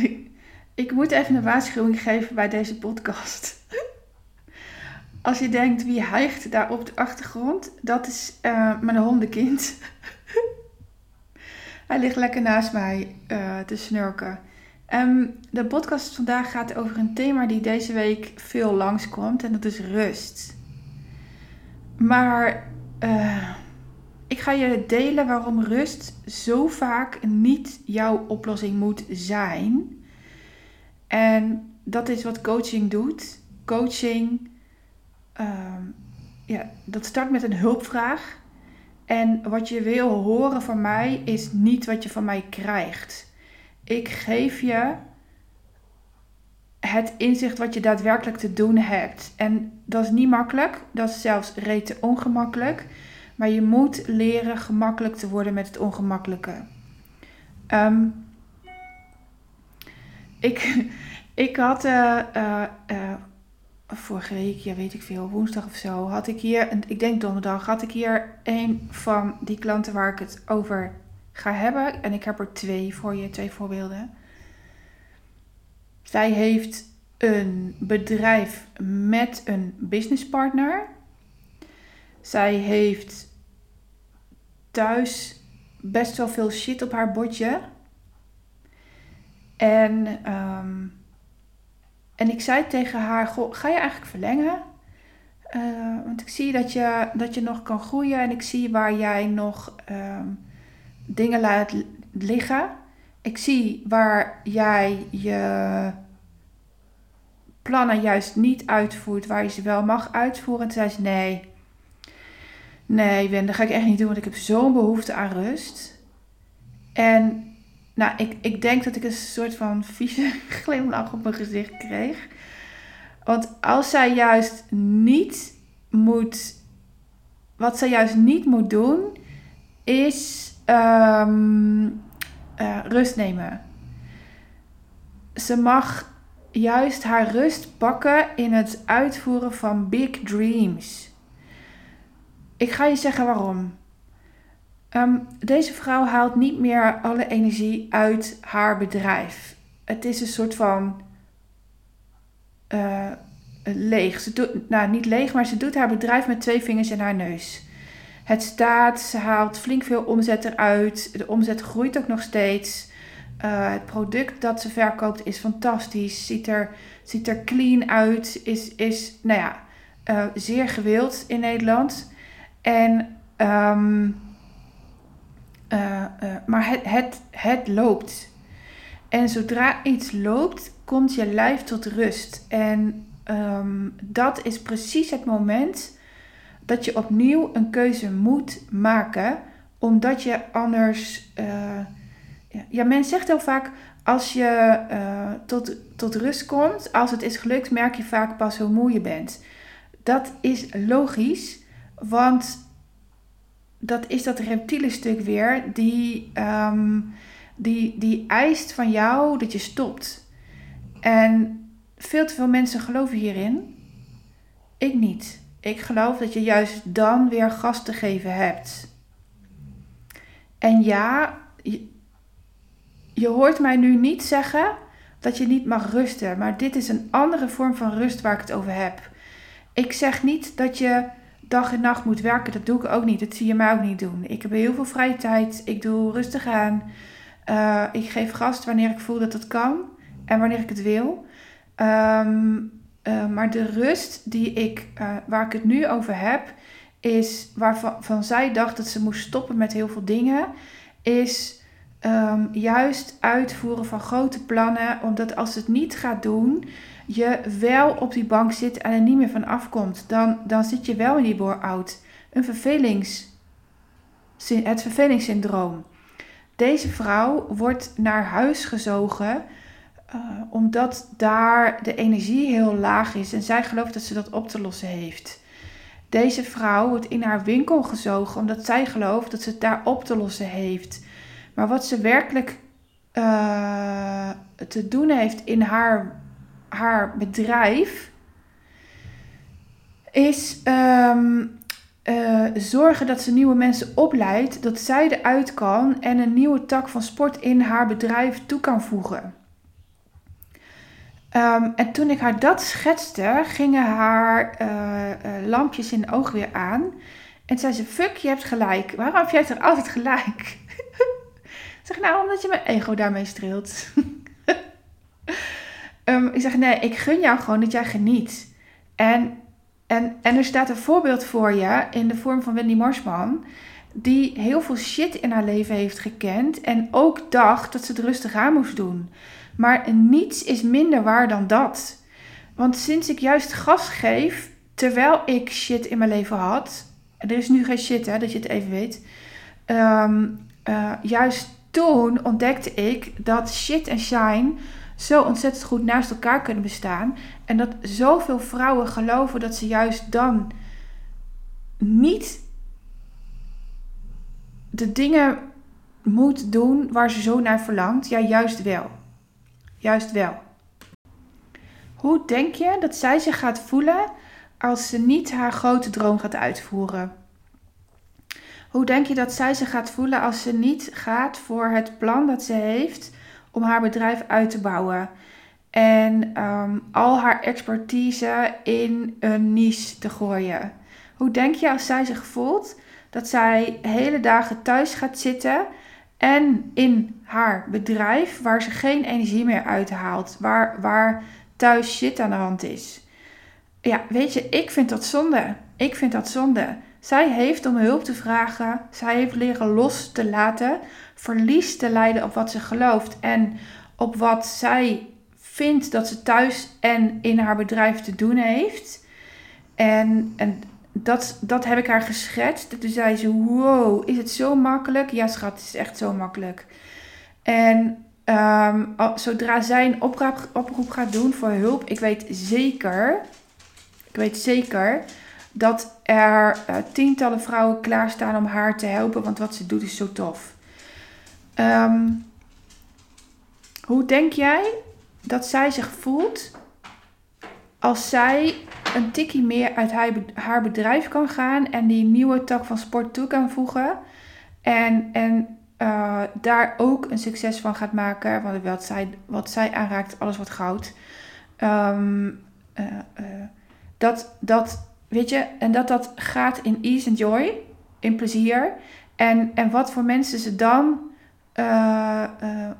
Ik moet even een waarschuwing geven bij deze podcast. Als je denkt wie hijgt daar op de achtergrond, dat is uh, mijn hondenkind. Hij ligt lekker naast mij uh, te snurken. Um, de podcast vandaag gaat over een thema die deze week veel langskomt en dat is rust. Maar uh, ik ga je delen waarom rust zo vaak niet jouw oplossing moet zijn. En dat is wat coaching doet. Coaching, uh, ja, dat start met een hulpvraag. En wat je wil horen van mij is niet wat je van mij krijgt. Ik geef je het inzicht wat je daadwerkelijk te doen hebt. En dat is niet makkelijk, dat is zelfs rete ongemakkelijk. Maar je moet leren gemakkelijk te worden met het ongemakkelijke. Um, ik, ik had uh, uh, uh, vorige week, ja weet ik veel, woensdag of zo, had ik hier, ik denk donderdag, had ik hier een van die klanten waar ik het over ga hebben. En ik heb er twee voor je, twee voorbeelden. Zij heeft een bedrijf met een businesspartner. Zij heeft thuis best wel veel shit op haar bordje. En, um, en ik zei tegen haar: ga je eigenlijk verlengen? Uh, want ik zie dat je, dat je nog kan groeien en ik zie waar jij nog um, dingen laat liggen. Ik zie waar jij je plannen juist niet uitvoert, waar je ze wel mag uitvoeren. En toen zei ze: Nee, nee, Wen, dat ga ik echt niet doen, want ik heb zo'n behoefte aan rust. En nou, ik, ik denk dat ik een soort van vieze glimlach op mijn gezicht kreeg. Want als zij juist niet moet. Wat zij juist niet moet doen, is um, uh, rust nemen. Ze mag juist haar rust pakken in het uitvoeren van big dreams. Ik ga je zeggen waarom. Um, deze vrouw haalt niet meer alle energie uit haar bedrijf. Het is een soort van uh, leeg. Ze doet, nou, niet leeg, maar ze doet haar bedrijf met twee vingers in haar neus. Het staat, ze haalt flink veel omzet eruit. De omzet groeit ook nog steeds. Uh, het product dat ze verkoopt is fantastisch. Ziet er, ziet er clean uit. Is, is nou ja, uh, zeer gewild in Nederland. En um, uh, uh, maar het, het, het loopt. En zodra iets loopt, komt je lijf tot rust. En um, dat is precies het moment dat je opnieuw een keuze moet maken, omdat je anders. Ja, ja, men zegt heel vaak: als je tot, tot rust komt, als het is gelukt, merk je vaak pas hoe moe je bent. Dat is logisch, want dat is dat reptiele stuk weer, die, um, die, die eist van jou dat je stopt. En veel te veel mensen geloven hierin. Ik niet. Ik geloof dat je juist dan weer gas te geven hebt. En ja, je hoort mij nu niet zeggen dat je niet mag rusten, maar dit is een andere vorm van rust waar ik het over heb. Ik zeg niet dat je dag en nacht moet werken, dat doe ik ook niet. Dat zie je mij ook niet doen. Ik heb heel veel vrije tijd. Ik doe rustig aan. Uh, ik geef gast wanneer ik voel dat dat kan en wanneer ik het wil. Um, uh, maar de rust die ik, uh, waar ik het nu over heb, is waarvan van zij dacht dat ze moest stoppen met heel veel dingen, is um, juist uitvoeren van grote plannen. Omdat als het niet gaat doen, je wel op die bank zit en er niet meer van afkomt, dan, dan zit je wel in die bore-out. Een vervelings, het vervelingssyndroom. Deze vrouw wordt naar huis gezogen uh, omdat daar de energie heel laag is en zij gelooft dat ze dat op te lossen heeft. Deze vrouw wordt in haar winkel gezogen omdat zij gelooft dat ze het daar op te lossen heeft. Maar wat ze werkelijk uh, te doen heeft in haar haar bedrijf is um, uh, zorgen dat ze nieuwe mensen opleidt, dat zij eruit kan en een nieuwe tak van sport in haar bedrijf toe kan voegen. Ehm, en toen ik haar dat schetste, gingen haar eh, eh, lampjes in de ogen weer aan. En zei ze, fuck, je hebt gelijk. Waarom heb jij toch altijd gelijk? zeg, nou, omdat je mijn ego daarmee streelt. um, ik zeg, nee, ik gun jou gewoon dat jij geniet. En, en, en er staat een voorbeeld voor je in de vorm van Wendy Marsman die heel veel shit in haar leven heeft gekend en ook dacht dat ze het rustig aan moest doen. Maar niets is minder waar dan dat. Want sinds ik juist gas geef, terwijl ik shit in mijn leven had, er is nu geen shit hè, dat je het even weet, ehm, eh, juist toen ontdekte ik dat shit en shine zo ontzettend goed naast elkaar kunnen bestaan. En dat zoveel vrouwen geloven dat ze juist dan niet de dingen moet doen waar ze zo naar verlangt. Ja, juist wel. Juist wel. Hoe denk je dat zij zich gaat voelen als ze niet haar grote droom gaat uitvoeren? Hoe denk je dat zij zich gaat voelen als ze niet gaat voor het plan dat ze heeft om haar bedrijf uit te bouwen? En ehm, al haar expertise in een niche te gooien. Hoe denk je als zij zich voelt dat zij hele dagen thuis gaat zitten en in haar bedrijf waar ze geen energie meer uithaalt, waar, waar thuis shit aan de hand is. Ja, weet je, ik vind dat zonde. Ik vind dat zonde. Zij heeft om hulp te vragen, zij heeft leren los te laten, verlies te leiden op wat ze gelooft en op wat zij vindt dat ze thuis en in haar bedrijf te doen heeft. En, en dat, dat heb ik haar geschetst. Toen zei ze: Wow, is het zo makkelijk? Ja, schat, het is echt zo makkelijk. En ehm, zodra zij een oproep gaat doen voor hulp, ik weet zeker, ik weet zeker dat er uh, tientallen vrouwen klaarstaan om haar te helpen, want wat ze doet is zo tof. Ehm, hoe denk jij dat zij zich voelt als zij een tikkie meer uit haar bedrijf kan gaan en die nieuwe tak van sport toe kan voegen. En, en uh, daar ook een succes van gaat maken. Want wat zij, wat zij aanraakt, alles wat goud. Uh, uh, dat, dat, weet je, en dat dat gaat in ease and joy, in plezier. En, en wat voor mensen ze dan,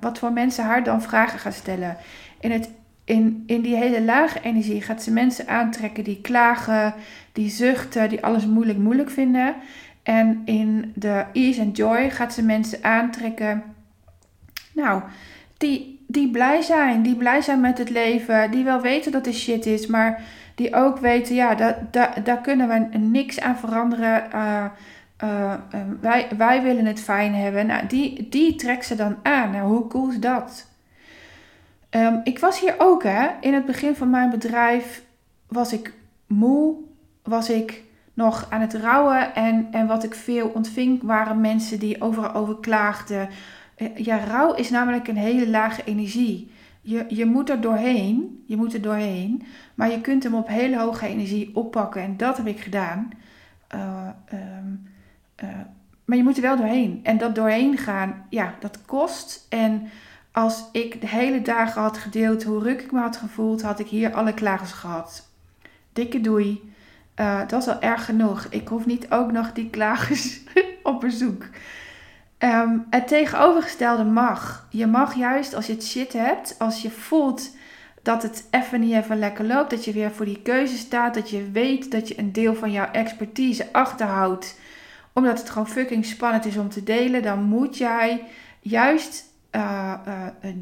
wat voor mensen haar dan vragen gaat stellen. In het in, in die hele lage energie gaat ze mensen aantrekken die klagen, die zuchten, die alles moeilijk moeilijk vinden. En in de ease and joy gaat ze mensen aantrekken, nou, die, die blij zijn, die blij zijn met het leven, die wel weten dat er shit is, maar die ook weten, ja, daar, daar, daar kunnen we niks aan veranderen. Uh, uh, wij, wij willen het fijn hebben. Nou, die, die trekt ze dan aan. Nou, hoe cool is dat? Ehm, ik was hier ook, hè. In het begin van mijn bedrijf was ik moe, was ik nog aan het rouwen. En, en wat ik veel ontving waren mensen die overal over klaagden. Eh, ja, rouw is namelijk een hele lage energie. Je, je moet er doorheen, je moet er doorheen, maar je kunt hem op hele hoge energie oppakken. En dat heb ik gedaan. Uh, maar je moet er wel doorheen. En dat doorheen gaan, ja, dat kost. En als ik de hele dagen had gedeeld hoe ruk ik me had gevoeld, had ik hier alle klagers gehad. Dikke doei. Uh, dat is al erg genoeg. Ik hoef niet ook nog die klagers op bezoek. Um, het tegenovergestelde mag. Je mag juist als je het shit hebt, als je voelt dat het even niet even lekker loopt, dat je weer voor die keuze staat, dat je weet dat je een deel van jouw expertise achterhoudt, omdat het gewoon fucking spannend is om te delen, dan moet jij juist uh,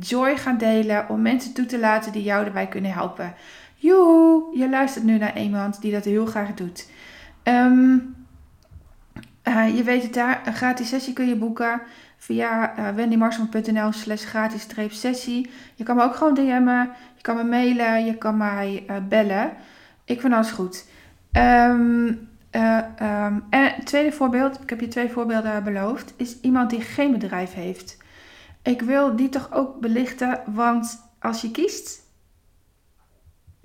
joy gaan delen om mensen toe te laten die jou erbij kunnen helpen. Joehoe, je luistert nu naar iemand die dat heel graag doet. Um, je weet het daar, een gratis sessie kun je boeken via uh, wendymarsman.nl slash gratis sessie. Je kan me ook gewoon DM'en, je kan me mailen, je kan mij bellen. Ik vind alles goed. En het tweede voorbeeld, ik heb je twee voorbeelden beloofd, is iemand die geen bedrijf heeft. Ik wil die toch ook belichten, want als je kiest,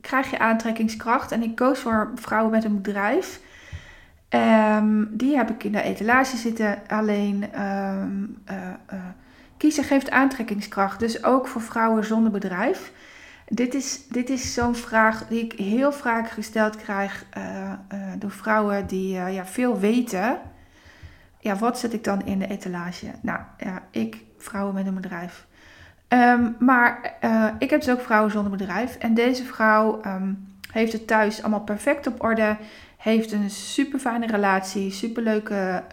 krijg je aantrekkingskracht. En ik koos voor vrouwen met een bedrijf. Um, die heb ik in de etalage zitten. Alleen um, kiezen geeft aantrekkingskracht. Dus ook voor vrouwen zonder bedrijf. dit is, dit is zo'n vraag die ik heel vaak gesteld krijg uh, door vrouwen die ja, veel weten. Ja, wat zet ik dan in de etalage? Nou, ja, ik, vrouwen met een bedrijf. Um, maar ik heb dus ook vrouwen zonder bedrijf. En deze vrouw heeft het thuis allemaal perfect op orde. Heeft een super fijne relatie. Super leuke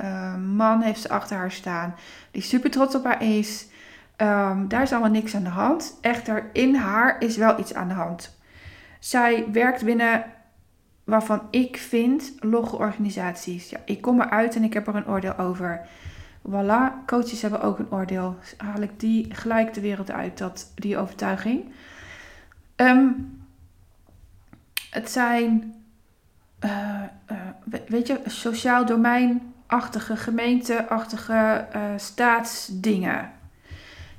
man heeft ze achter haar staan. Die super trots op haar is. Um, daar is allemaal niks aan de hand. Echter, in haar is wel iets aan de hand. Zij werkt binnen waarvan ik vind logge organisaties. Ja, ik kom eruit en ik heb er een oordeel over. Voilà, coaches hebben ook een oordeel. Haal ik die gelijk de wereld uit, dat, die overtuiging. Um, het zijn, weet je, sociaal domeinachtige, gemeenteachtige uh, staatsdingen.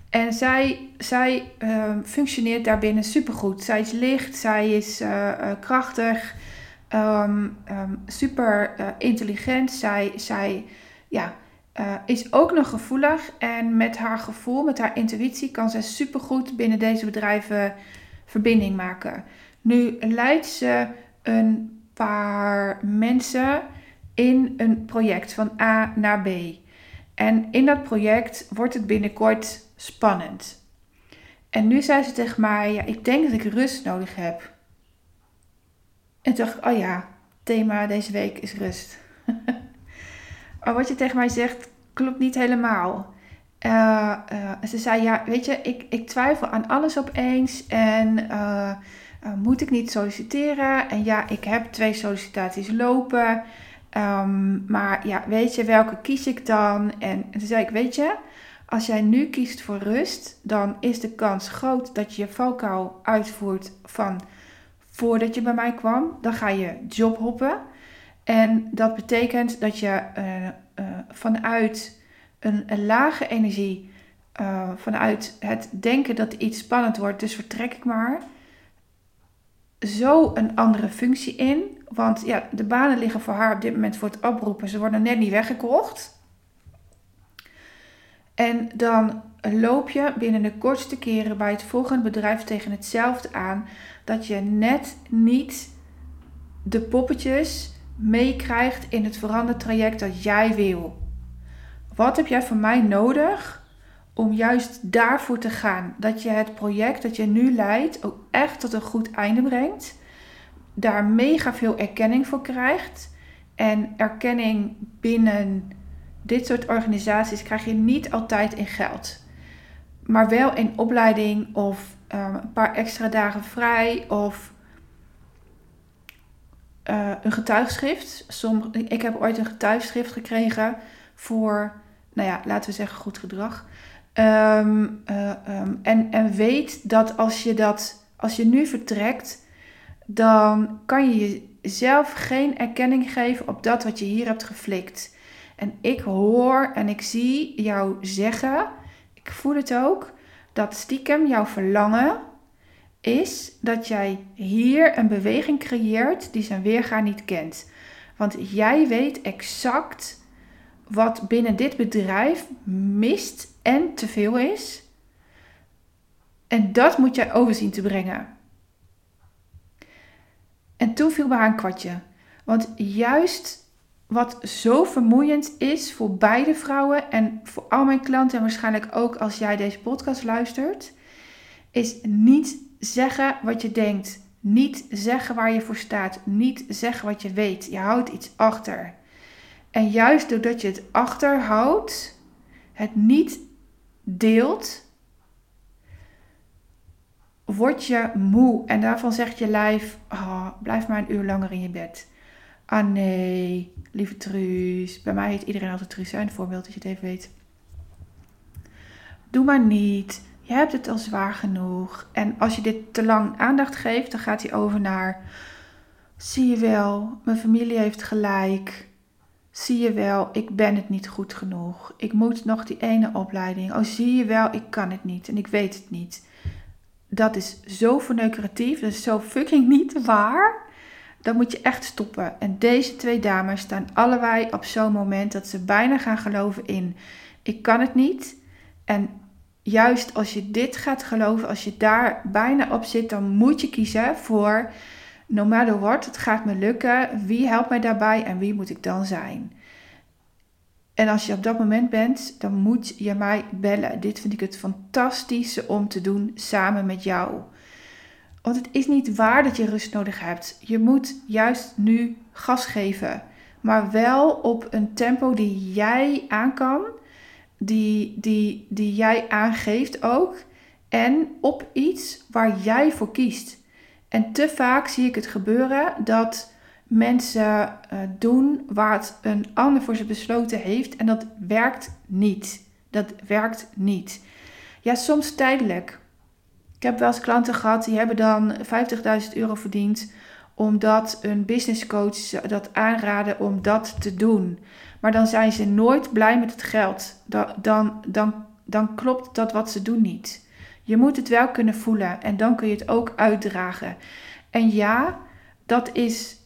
En zij, zij functioneert daarbinnen supergoed. Zij is licht, zij is krachtig, um, um, super intelligent. Zij, zij ja, is ook nog gevoelig. En met haar gevoel, met haar intuïtie, kan zij supergoed binnen deze bedrijven verbinding maken. Nu leidt ze een paar mensen in een project van A naar B. En in dat project wordt het binnenkort spannend. En nu zei ze tegen mij, ja, ik denk dat ik rust nodig heb. En toen dacht ik, oh ja, thema deze week is rust. maar wat je tegen mij zegt, klopt niet helemaal. Uh, ze zei, ja, weet je, ik, ik twijfel aan alles opeens en uh, moet ik niet solliciteren? En ja, ik heb twee sollicitaties lopen, um, maar ja, weet je, welke kies ik dan? En, en toen zei ik, weet je, als jij nu kiest voor rust, dan is de kans groot dat je je valkuil uitvoert van voordat je bij mij kwam. Dan ga je jobhoppen. En dat betekent dat je uh, uh, vanuit een, lage energie, vanuit het denken dat iets spannend wordt, dus vertrek ik maar, zo een andere functie in. Want ja, de banen liggen voor haar op dit moment voor het oproepen. Ze worden net niet weggekocht. En dan loop je binnen de kortste keren bij het volgende bedrijf tegen hetzelfde aan. Dat je net niet de poppetjes meekrijgt in het verandertraject dat jij wil. Wat heb jij van mij nodig om juist daarvoor te gaan? Dat je het project dat je nu leidt ook echt tot een goed einde brengt. Daar mega veel erkenning voor krijgt. En erkenning binnen dit soort organisaties krijg je niet altijd in geld. Maar wel in opleiding of um, een paar extra dagen vrij of uh, een getuigschrift. Ik heb ooit een getuigschrift gekregen voor, nou ja, laten we zeggen goed gedrag. Um, uh, um, en, en weet dat als je dat, als je nu vertrekt, dan kan je jezelf geen erkenning geven op dat wat je hier hebt geflikt. En ik hoor en ik zie jou zeggen, ik voel het ook, dat stiekem jouw verlangen is dat jij hier een beweging creëert die zijn weerga niet kent. Want jij weet exact wat binnen dit bedrijf mist en te veel is. En dat moet jij overzien te brengen. En toen viel bij haar een kwartje. Want juist wat zo vermoeiend is voor beide vrouwen en voor al mijn klanten en waarschijnlijk ook als jij deze podcast luistert, is niet zeggen wat je denkt, niet zeggen waar je voor staat, niet zeggen wat je weet. Je houdt iets achter. En juist doordat je het achterhoudt, het niet deelt, word je moe en daarvan zegt je lijf: oh, blijf maar een uur langer in je bed. Ah nee, lieve Truus. Bij mij heet iedereen altijd Truus. Een voorbeeld dat je het even weet. Doe maar niet. Je hebt het al zwaar genoeg. En als je dit te lang aandacht geeft, dan gaat hij over naar... Zie je wel, mijn familie heeft gelijk. Zie je wel, ik ben het niet goed genoeg. Ik moet nog die ene opleiding. Oh, zie je wel, ik kan het niet en ik weet het niet. Dat is zo verneukeratief, dat is zo fucking niet waar dan moet je echt stoppen. En deze twee dames staan allebei op zo'n moment dat ze bijna gaan geloven in: ik kan het niet. En juist als je dit gaat geloven, als je daar bijna op zit, dan moet je kiezen voor no matter what, het gaat me lukken. Wie helpt mij daarbij en wie moet ik dan zijn? En als je op dat moment bent, dan moet je mij bellen. Dit vind ik het fantastische om te doen samen met jou. Want het is niet waar dat je rust nodig hebt. Je moet juist nu gas geven. Maar wel op een tempo die jij aan kan. Die, die, die jij aangeeft ook. En op iets waar jij voor kiest. En te vaak zie ik het gebeuren dat mensen uh, doen het een ander voor ze besloten heeft. En dat werkt niet. Dat werkt niet. Ja, soms tijdelijk. Ik heb wel eens klanten gehad die hebben dan 50.000 euro verdiend omdat een business coach dat aanraden om dat te doen. Maar dan zijn ze nooit blij met het geld. Dan, dan, dan klopt dat wat ze doen niet. Je moet het wel kunnen voelen en dan kun je het ook uitdragen. En ja, dat is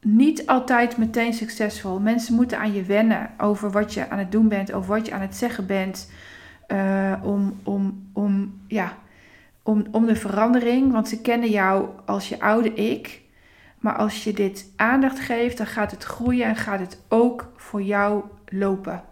niet altijd meteen succesvol. Mensen moeten aan je wennen over wat je aan het doen bent, over wat je aan het zeggen bent. Uh, om, om, om, ja, om, om de verandering, want ze kennen jou als je oude ik. Maar als je dit aandacht geeft, dan gaat het groeien en gaat het ook voor jou lopen.